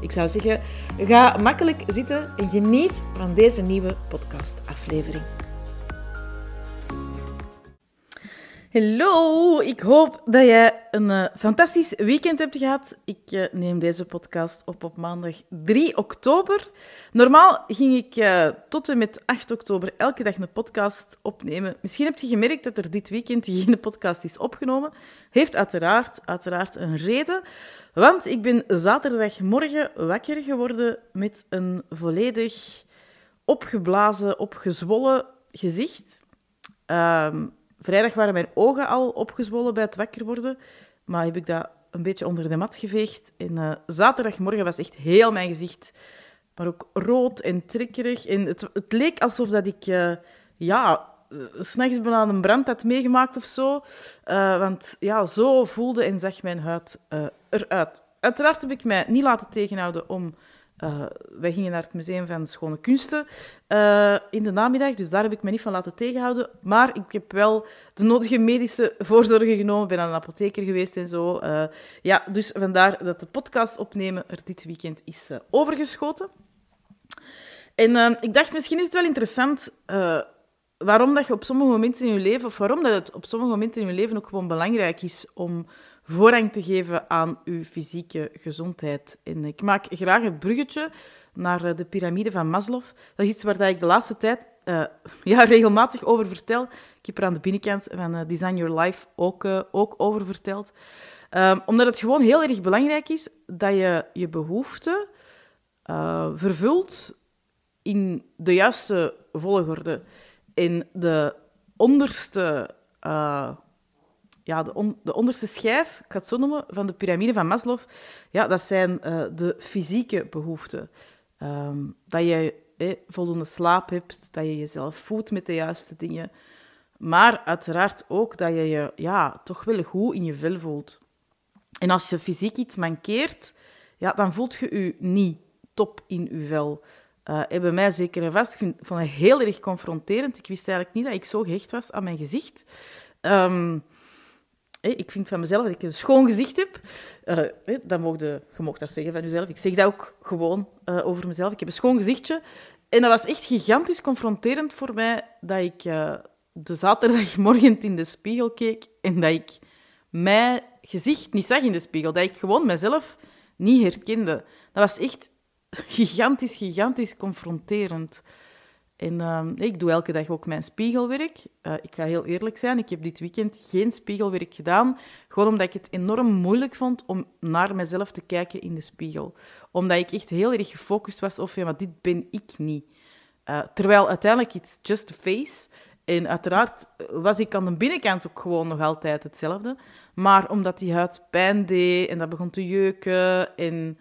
Ik zou zeggen, ga makkelijk zitten en geniet van deze nieuwe podcastaflevering. Hallo, ik hoop dat jij een uh, fantastisch weekend hebt gehad. Ik uh, neem deze podcast op op maandag 3 oktober. Normaal ging ik uh, tot en met 8 oktober elke dag een podcast opnemen. Misschien heb je gemerkt dat er dit weekend geen podcast is opgenomen. Heeft uiteraard, uiteraard een reden. Want ik ben zaterdagmorgen wakker geworden met een volledig opgeblazen, opgezwollen gezicht. Ehm, vrijdag waren mijn ogen al opgezwollen bij het wakker worden, maar heb ik dat een beetje onder de mat geveegd. En uh, zaterdagmorgen was echt heel mijn gezicht, maar ook rood en trikkerig. En het, het leek alsof dat ik, uh, ja, uh, s'nachts bijna een brand had meegemaakt of zo. want ja, zo voelde en zag mijn huid eruit. Uiteraard heb ik mij niet laten tegenhouden om uh, wij gingen naar het Museum van Schone Kunsten uh, in de namiddag, dus daar heb ik me niet van laten tegenhouden. Maar ik heb wel de nodige medische voorzorgen genomen, ben aan een apotheker geweest en zo. Uh, ja, dus vandaar dat de podcast opnemen er dit weekend is overgeschoten. En ik dacht, misschien is het wel interessant waarom dat je op sommige momenten in je leven, of waarom dat het op sommige momenten in je leven ook gewoon belangrijk is om voorrang te geven aan uw fysieke gezondheid. En ik maak graag een bruggetje naar eh, de piramide van Maslow. Dat is iets waar ik de laatste tijd uh, ja, regelmatig over vertel. Ik heb er aan de binnenkant van uh, Design Your Life ook, ook over verteld. Um, omdat het gewoon heel erg belangrijk is dat je je behoeften vervult in de juiste volgorde. In de onderste ja, de, de, onderste schijf, ik ga het zo noemen, van de piramide van Maslow, ja, dat zijn uh, de fysieke behoeften. Um, dat je eh, voldoende slaap hebt, dat je jezelf voedt met de juiste dingen. Maar uiteraard ook dat je je ja, toch wel goed in je vel voelt. En als je fysiek iets mankeert, ja, dan voelt je je niet top in je vel. Uh, bij mij zeker en vast. Ik heel erg confronterend. Ik wist eigenlijk niet dat ik zo gehecht was aan mijn gezicht. Um, ik vind van mezelf dat ik een schoon gezicht heb. Uh, dan mocht je, je dat zeggen van jezelf. Ik zeg dat ook gewoon uh, over mezelf. Ik heb een schoon gezichtje. En dat was echt gigantisch confronterend voor mij dat ik uh, de zaterdagmorgen in de spiegel keek en dat ik mijn gezicht niet zag in de spiegel. Dat ik gewoon mezelf niet herkende. Dat was echt gigantisch, gigantisch confronterend. En uh, ik doe elke dag ook mijn spiegelwerk. Uh, ik ga heel eerlijk zijn, ik heb dit weekend geen spiegelwerk gedaan. Gewoon omdat ik het enorm moeilijk vond om naar mezelf te kijken in de spiegel. Omdat ik echt heel erg gefocust was op, ja, maar dit ben ik niet. Uh, terwijl uiteindelijk, it's just a face. En uiteraard was ik aan de binnenkant ook gewoon nog altijd hetzelfde. Maar omdat die huid pijn deed en dat begon te jeuken en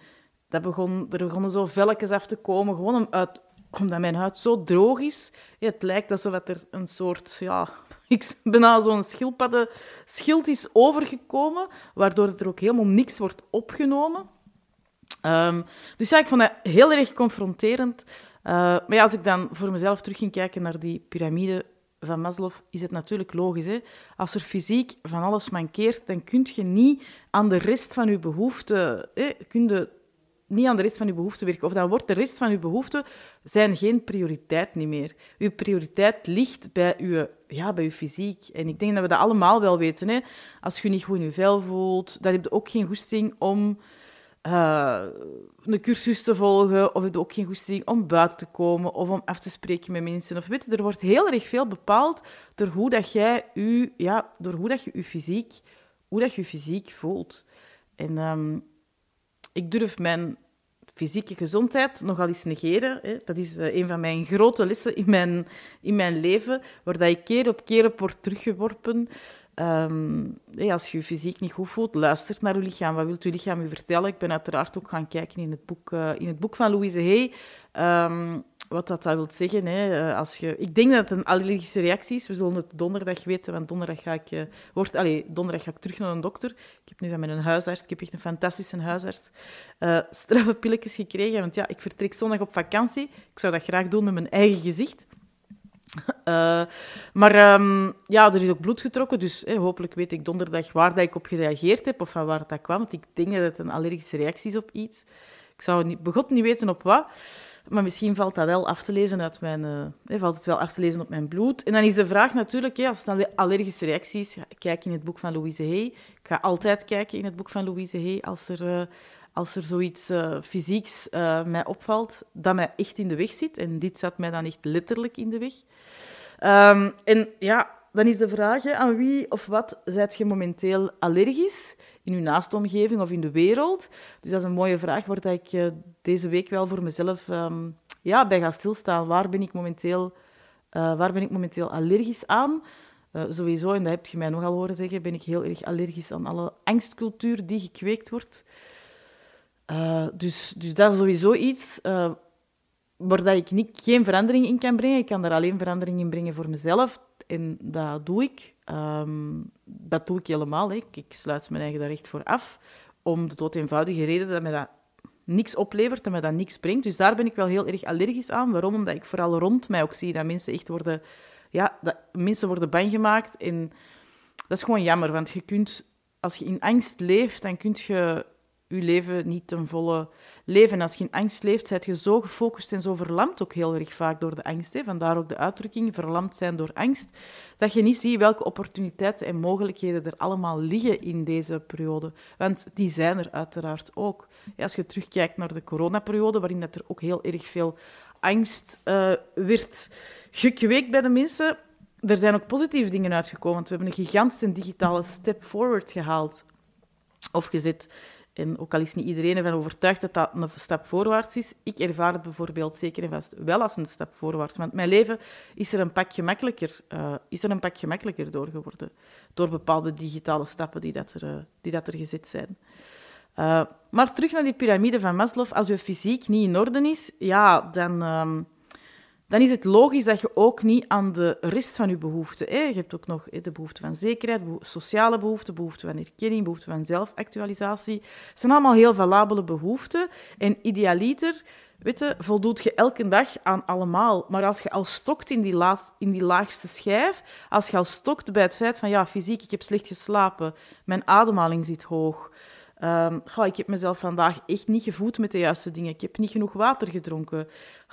dat begon, er begonnen zo velletjes af te komen, gewoon om uit omdat mijn huid zo droog is, het lijkt alsof er een soort, ja, ik bijna zo'n schildpadden schild is overgekomen, waardoor er ook helemaal niks wordt opgenomen. Um, dus ja, ik vond dat heel erg confronterend. Uh, maar ja, als ik dan voor mezelf terug ging kijken naar die piramide van Maslow, is het natuurlijk logisch. Hè? Als er fysiek van alles mankeert, dan kun je niet aan de rest van je behoeften hè, kun niet aan de rest van je behoeften werken. Of dan wordt de rest van je behoeften zijn geen prioriteit niet meer. Uw prioriteit ligt bij uw, ja, bij uw fysiek. En ik denk dat we dat allemaal wel weten. Hè? Als je niet goed in je vel voelt, dan heb je ook geen goesting om uh, een cursus te volgen. Of heb je ook geen goesting om buiten te komen of om af te spreken met mensen. Of weet je, er wordt heel erg veel bepaald door hoe dat jij u, ja, door hoe dat je je fysiek, hoe dat je, je fysiek voelt. En um, ik durf mijn fysieke gezondheid nogal eens negeren. Hè. Dat is uh, een van mijn grote lessen in mijn, in mijn leven, waar dat ik keer op keer op word teruggeworpen. Um, als je je fysiek niet goed voelt, luister naar je lichaam. Wat wil je lichaam je vertellen? Ik ben uiteraard ook gaan kijken in het boek, uh, in het boek van Louise Hay. Um, wat dat, dat wil zeggen, hè, als je, ik denk dat het een allergische reactie is. We zullen het donderdag weten, want donderdag ga ik, uh, word, allez, donderdag ga ik terug naar een dokter. Ik heb nu van mijn huisarts, ik heb echt een fantastische huisarts, uh, straffe pilletjes gekregen. Want ja, ik vertrek zondag op vakantie. Ik zou dat graag doen met mijn eigen gezicht. Maar um, ja, er is ook bloed getrokken, dus hopelijk weet ik donderdag waar dat ik op gereageerd heb of van waar dat kwam. Want ik denk dat het een allergische reactie is op iets. Ik zou niet, begot niet weten op wat. Maar misschien valt dat wel af te lezen uit mijn, uh, valt het wel af te lezen op mijn bloed. En dan is de vraag natuurlijk, als het allergische reactie is, kijk in het boek van Louise Hay. Ik ga altijd kijken in het boek van Louise Hay als er, uh, als er zoiets uh, fysieks mij opvalt dat mij echt in de weg zit. En dit zat mij dan echt letterlijk in de weg. Um, en ja, dan is de vraag, aan wie of wat zijt je momenteel allergisch? In uw naastomgeving of in de wereld? Dus dat is een mooie vraag waar ik uh, deze week wel voor mezelf um, ja, bij ga stilstaan. Waar ben ik momenteel, uh, waar ben ik momenteel allergisch aan? Uh, sowieso, en dat heb je mij nogal horen zeggen, ben ik heel erg allergisch aan alle angstcultuur die gekweekt wordt. dus, dus dat is sowieso iets waar ik niet, geen verandering in kan brengen. Ik kan daar alleen verandering in brengen voor mezelf. En dat doe ik. Um, dat doe ik helemaal. Ik, ik sluit mijn eigen daar echt voor af. Om de dood eenvoudige reden dat mij dat niks oplevert en mij dat niks brengt. Dus daar ben ik wel heel erg allergisch aan. Waarom? Omdat ik vooral rond mij ook zie dat mensen echt worden... Ja, dat mensen worden bang gemaakt. En dat is gewoon jammer, want je kunt... Als je in angst leeft, dan kun je je leven niet ten volle leven. Als je in angst leeft, ben je zo gefocust en zo verlamd, ook heel erg vaak door de angst. Hè? Vandaar ook de uitdrukking verlamd zijn door angst. Dat je niet ziet welke opportuniteiten en mogelijkheden er allemaal liggen in deze periode. Want die zijn er uiteraard ook. Als je terugkijkt naar de coronaperiode, waarin dat er ook heel erg veel angst uh, werd gekweekt bij de mensen, er zijn ook positieve dingen uitgekomen. Want we hebben een gigantische digitale step forward gehaald of gezet. En ook al is niet iedereen ervan overtuigd dat dat een stap voorwaarts is, ik ervaar het bijvoorbeeld zeker en vast wel als een stap voorwaarts. Want mijn leven is er een pak gemakkelijker, uh, is er een pak gemakkelijker door geworden. Door bepaalde digitale stappen die, dat er, uh, die dat er gezet zijn. Uh, maar terug naar die piramide van Maslow. Als je fysiek niet in orde is, ja, dan... Uh, dan is het logisch dat je ook niet aan de rest van je behoeften... Je hebt ook nog de behoefte van zekerheid, sociale behoeften, behoefte van erkenning, behoefte van zelfactualisatie. Het zijn allemaal heel valabele behoeften. En idealiter weet je, voldoet je elke dag aan allemaal. Maar als je al stokt in die, in die laagste schijf, als je al stokt bij het feit van ja, fysiek, ik heb slecht geslapen, mijn ademhaling zit hoog... Um, ik heb mezelf vandaag echt niet gevoed met de juiste dingen. Ik heb niet genoeg water gedronken.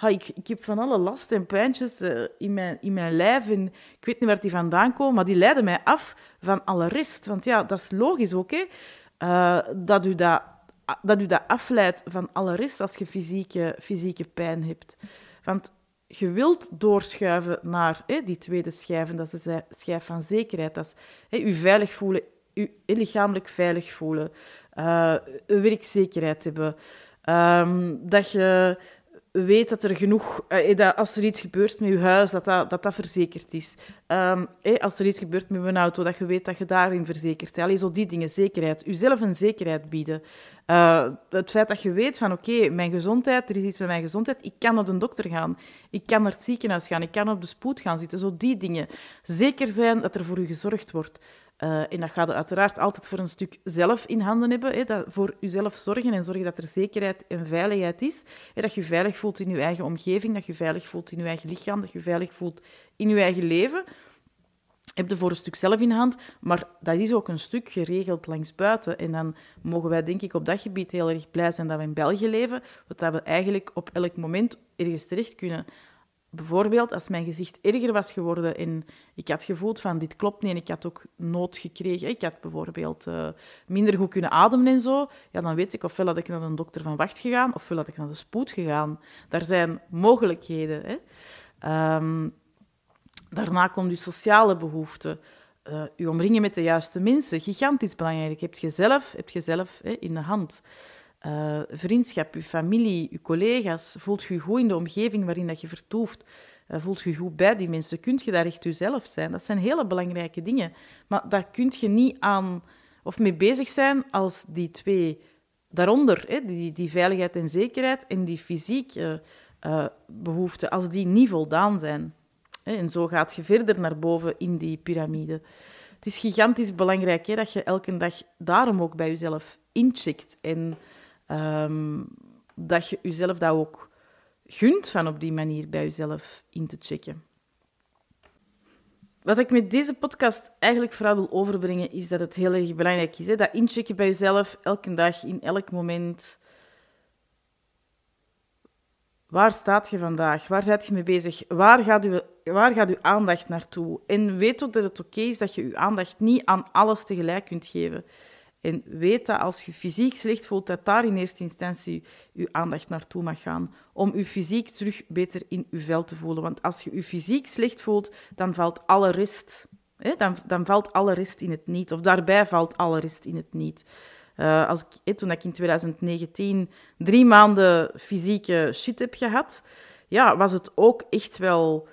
ik, ik heb van alle last en pijntjes uh, in, mijn, in mijn lijf. En ik weet niet waar die vandaan komen, maar die leiden mij af van alle rest. Want ja, dat is logisch ook? Uh, dat, u dat, dat u dat afleidt van alle rest als je fysieke, fysieke pijn hebt. Want je wilt doorschuiven naar hè, die tweede schijf, dat is de schijf van zekerheid. Dat is hè, je veilig voelen, je lichamelijk veilig voelen uh, werkzekerheid hebben. Um, dat je weet dat er genoeg, uh, dat als er iets gebeurt met je huis, dat dat, dat, verzekerd is. Um, eh, als er iets gebeurt met je auto, dat je weet dat je daarin verzekerd bent. zo die dingen, zekerheid. Jezelf een zekerheid bieden. Uh, het feit dat je weet van, oké, mijn gezondheid, er is iets met mijn gezondheid, ik kan naar de dokter gaan, ik kan naar het ziekenhuis gaan, ik kan op de spoed gaan zitten. Zo die dingen. Zeker zijn dat er voor je gezorgd wordt. Uh, en dat gaat je uiteraard altijd voor een stuk zelf in handen hebben. Hè, dat voor jezelf zorgen en zorgen dat er zekerheid en veiligheid is. Hè, dat je veilig voelt in je eigen omgeving, dat je veilig voelt in je eigen lichaam, dat je veilig voelt in je eigen leven. Heb je voor een stuk zelf in hand, maar dat is ook een stuk geregeld langs buiten. En dan mogen wij denk ik op dat gebied heel erg blij zijn dat we in België leven, dat we eigenlijk op elk moment ergens terecht kunnen bijvoorbeeld als mijn gezicht erger was geworden en ik had gevoeld van dit klopt niet en ik had ook nood gekregen. Ik had bijvoorbeeld uh, minder goed kunnen ademen en zo. Ja, dan weet ik ofwel dat ik naar een dokter van wacht gegaan ofwel dat ik naar de spoed gegaan. Daar zijn mogelijkheden. Hè. Um, daarna komt je sociale behoeften. Uh, je omringen met de juiste mensen, gigantisch belangrijk. Heb je zelf, heb je zelf hè, in de hand. Uh, vriendschap, je familie, je collega's. Voelt je goed in de omgeving waarin dat je vertoeft? Uh, voelt je goed bij die mensen? Kunt je daar echt jezelf zijn? Dat zijn hele belangrijke dingen. Maar daar kun je niet aan of mee bezig zijn als die twee daaronder, hè, die, die veiligheid en zekerheid en die fysiek, uh, behoeften, als die niet voldaan zijn. En zo gaat je verder naar boven in die piramide. Het is gigantisch belangrijk hè, dat je elke dag daarom ook bij jezelf incheckt. En um, dat je jezelf dat ook gunt van op die manier bij jezelf in te checken. Wat ik met deze podcast eigenlijk vooral wil overbrengen, is dat het heel erg belangrijk is. Hè? Dat inchecken bij jezelf, elke dag, in elk moment. Waar staat je vandaag? Waar zit je mee bezig? Waar gaat, u, waar gaat uw aandacht naartoe? En weet ook dat het oké is dat je uw aandacht niet aan alles tegelijk kunt geven. En weet dat als je fysiek slecht voelt, dat daar in eerste instantie je aandacht naartoe mag gaan. Om je fysiek terug beter in je vel te voelen. Want als je je fysiek slecht voelt, dan valt alle rest. Hè? Dan, dan valt alle rest in het niet. Of daarbij valt alle rest in het niet. Uh, als ik, toen ik in 2019 drie maanden fysieke shit heb gehad, ja, was het ook echt wel...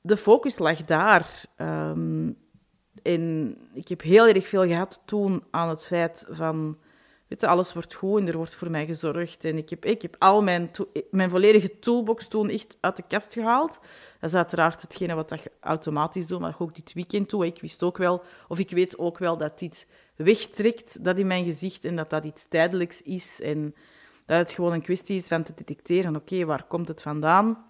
De focus lag daar. Um, en ik heb heel erg veel gehad toen aan het feit van... Weet je, alles wordt goed en er wordt voor mij gezorgd. En ik heb, ik heb al mijn, mijn volledige toolbox toen echt uit de kast gehaald. Dat is uiteraard hetgene wat je automatisch doet, maar ook dit weekend toe. Ik wist ook wel, of ik weet ook wel dat dit wegtrekt, dat in mijn gezicht, en dat dat iets tijdelijks is. En dat het gewoon een kwestie is van te detecteren, oké, waar komt het vandaan?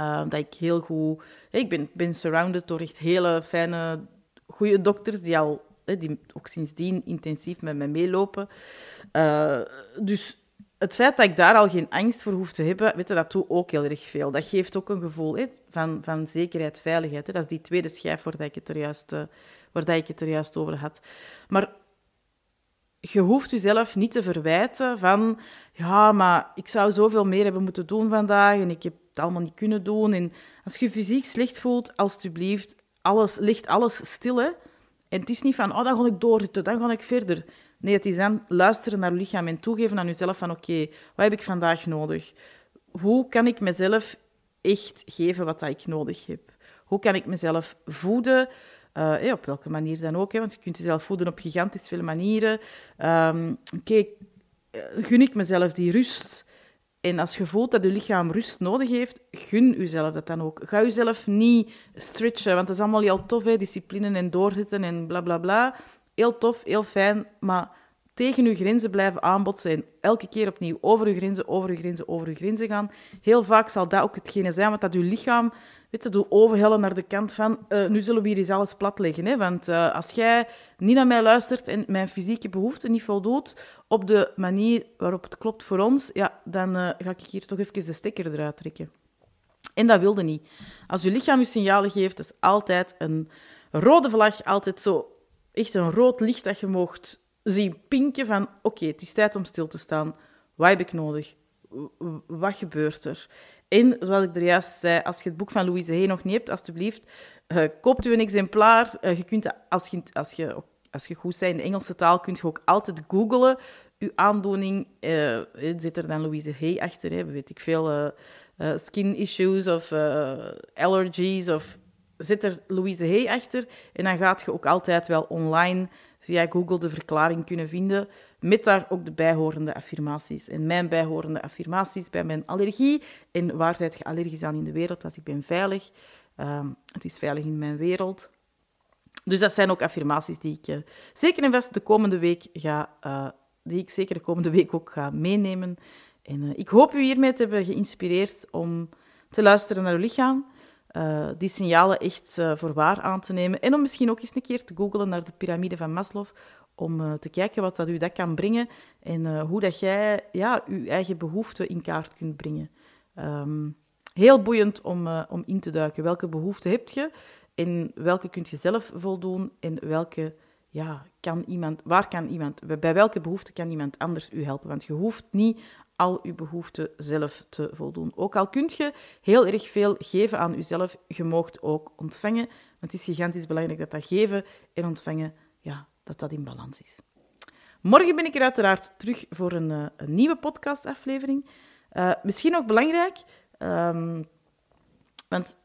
Uh, dat ik heel goed... Ik ben, ben surrounded door echt hele fijne, goede dokters die al... Die ook sindsdien intensief met mij meelopen. Uh, dus het feit dat ik daar al geen angst voor hoef te hebben, weet je, dat doet ook heel erg veel. Dat geeft ook een gevoel van, van zekerheid, veiligheid. Dat is die tweede schijf waar, dat ik het er juist, uh, dat ik het er juist over had. Maar je hoeft jezelf niet te verwijten van... Ja, maar ik zou zoveel meer hebben moeten doen vandaag en ik heb allemaal niet kunnen doen. En als je fysiek slecht voelt, alstublieft, alles, ligt alles stil. En het is niet van, oh, dan ga ik doorzitten, dan ga ik verder. Nee, het is dan luisteren naar je lichaam en toegeven aan jezelf van, oké, wat heb ik vandaag nodig? Hoe kan ik mezelf echt geven wat ik nodig heb? Hoe kan ik mezelf voeden? Uh, op welke manier dan ook, hè, want je kunt jezelf voeden op gigantisch veel manieren. Um, Oké, eh, gun ik mezelf die rust? En als je voelt dat je lichaam rust nodig heeft, gun jezelf dat dan ook. Ga jezelf niet stretchen, want dat is allemaal heel tof, hè? discipline en doorzitten en bla bla bla. Heel tof, heel fijn, maar tegen je grenzen blijven aanbotsen en elke keer opnieuw over je grenzen, over je grenzen, over je grenzen gaan. Heel vaak zal dat ook hetgene zijn wat dat je lichaam weet je, doe overhellen naar de kant van uh, nu zullen we hier eens alles platleggen. Hè? Want uh, als jij niet naar mij luistert en mijn fysieke behoeften niet voldoet op de manier waarop het klopt voor ons, ja, dan uh, ga ik hier toch even de stekker eruit trekken. En dat wilde niet. Als je lichaam je signalen geeft, is altijd een rode vlag, altijd zo echt een rood licht dat je mocht zien pinken van oké, het is tijd om stil te staan. Wat heb ik nodig? Wat gebeurt er? En, zoals ik er juist zei, als je het boek van Louise Hay nog niet hebt, alstublieft, uh, koopt u een exemplaar. Uh, je kunt, als je, als, je, als je goed bent in de Engelse taal, kun je ook altijd googlen. Uw aandoening, uh, zit er dan Louise Hay achter, hè, weet ik veel, skin issues of allergies, of zit er Louise Hay achter. En dan gaat je ook altijd wel online via Google de verklaring kunnen vinden, met daar ook de bijhorende affirmaties. En mijn bijhorende affirmaties bij mijn allergie. En waar zijt je allergisch aan in de wereld? Als ik ben veilig. Uh, het is veilig in mijn wereld. Dus dat zijn ook affirmaties die ik uh, zeker en vast de komende week ga, uh, die ik zeker de komende week ook ga meenemen. En uh, ik hoop u hiermee te hebben geïnspireerd om te luisteren naar uw lichaam. Uh, die signalen echt uh, voor waar aan te nemen. En om misschien ook eens een keer te googlen naar de piramide van Maslow, om uh, te kijken wat dat u dat kan brengen en hoe dat jij ja, uw eigen behoeften in kaart kunt brengen. Um, heel boeiend om, om in te duiken. Welke behoeften heb je en welke kunt je zelf voldoen en welke ja, kan iemand, waar kan iemand, bij welke behoefte kan iemand anders u helpen? Want je hoeft niet al uw behoeften zelf te voldoen. Ook al kunt je heel erg veel geven aan jezelf, je moogt ook ontvangen. Want het is gigantisch belangrijk dat dat geven en ontvangen, ja, dat dat in balans is. Morgen ben ik er uiteraard terug voor een, een nieuwe podcastaflevering. Uh, misschien nog belangrijk, um, want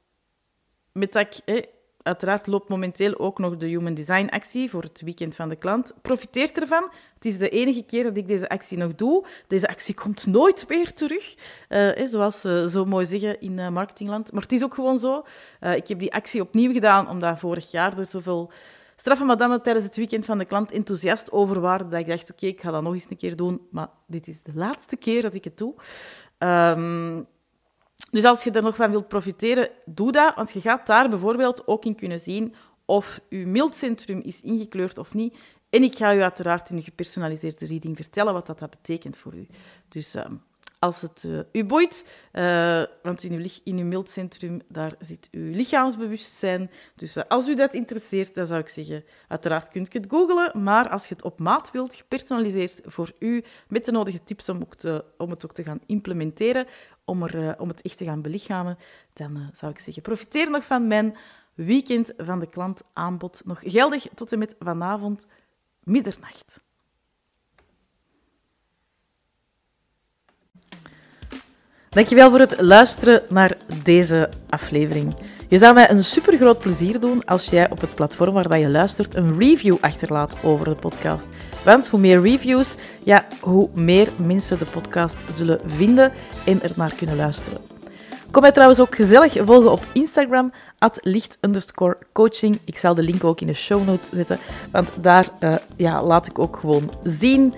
met dat ik Uiteraard loopt momenteel ook nog de Human Design actie voor het weekend van de klant. Profiteer ervan. Het is de enige keer dat ik deze actie nog doe. Deze actie komt nooit meer terug, uh, zoals ze zo mooi zeggen in uh, marketingland. Maar het is ook gewoon zo. Ik heb die actie opnieuw gedaan, omdat vorig jaar er zoveel straffe madame tijdens het weekend van de klant enthousiast over waren, dat ik dacht, oké, ik ga dat nog eens een keer doen, maar dit is de laatste keer dat ik het doe. Um, dus als je er nog van wilt profiteren, doe dat, want je gaat daar bijvoorbeeld ook in kunnen zien of je mildcentrum is ingekleurd of niet. En ik ga u uiteraard in uw gepersonaliseerde reading vertellen wat dat, dat betekent voor u. Dus uh, als het uh, u boeit, uh, want in uw, in uw mildcentrum daar zit uw lichaamsbewustzijn. Dus als u dat interesseert, dan zou ik zeggen, uiteraard kunt je het googlen, maar als je het op maat wilt, gepersonaliseerd voor u, met de nodige tips om, ook om het ook te gaan implementeren, om, er, uh, om het echt te gaan belichamen, dan uh, zou ik zeggen, profiteer nog van mijn weekend van de klant aanbod. Nog geldig tot en met vanavond middernacht. Dankjewel voor het luisteren naar deze aflevering. Je zou mij een super groot plezier doen als jij op het platform waar je luistert een review achterlaat over de podcast. Want hoe meer reviews, ja, hoe meer mensen de podcast zullen vinden en er naar kunnen luisteren. Kom mij trouwens ook gezellig volgen op Instagram, at licht coaching. Ik zal de link ook in de show notes zetten, want daar uh, ja, laat ik ook gewoon zien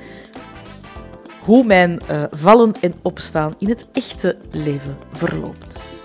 hoe mijn uh, vallen en opstaan in het echte leven verloopt.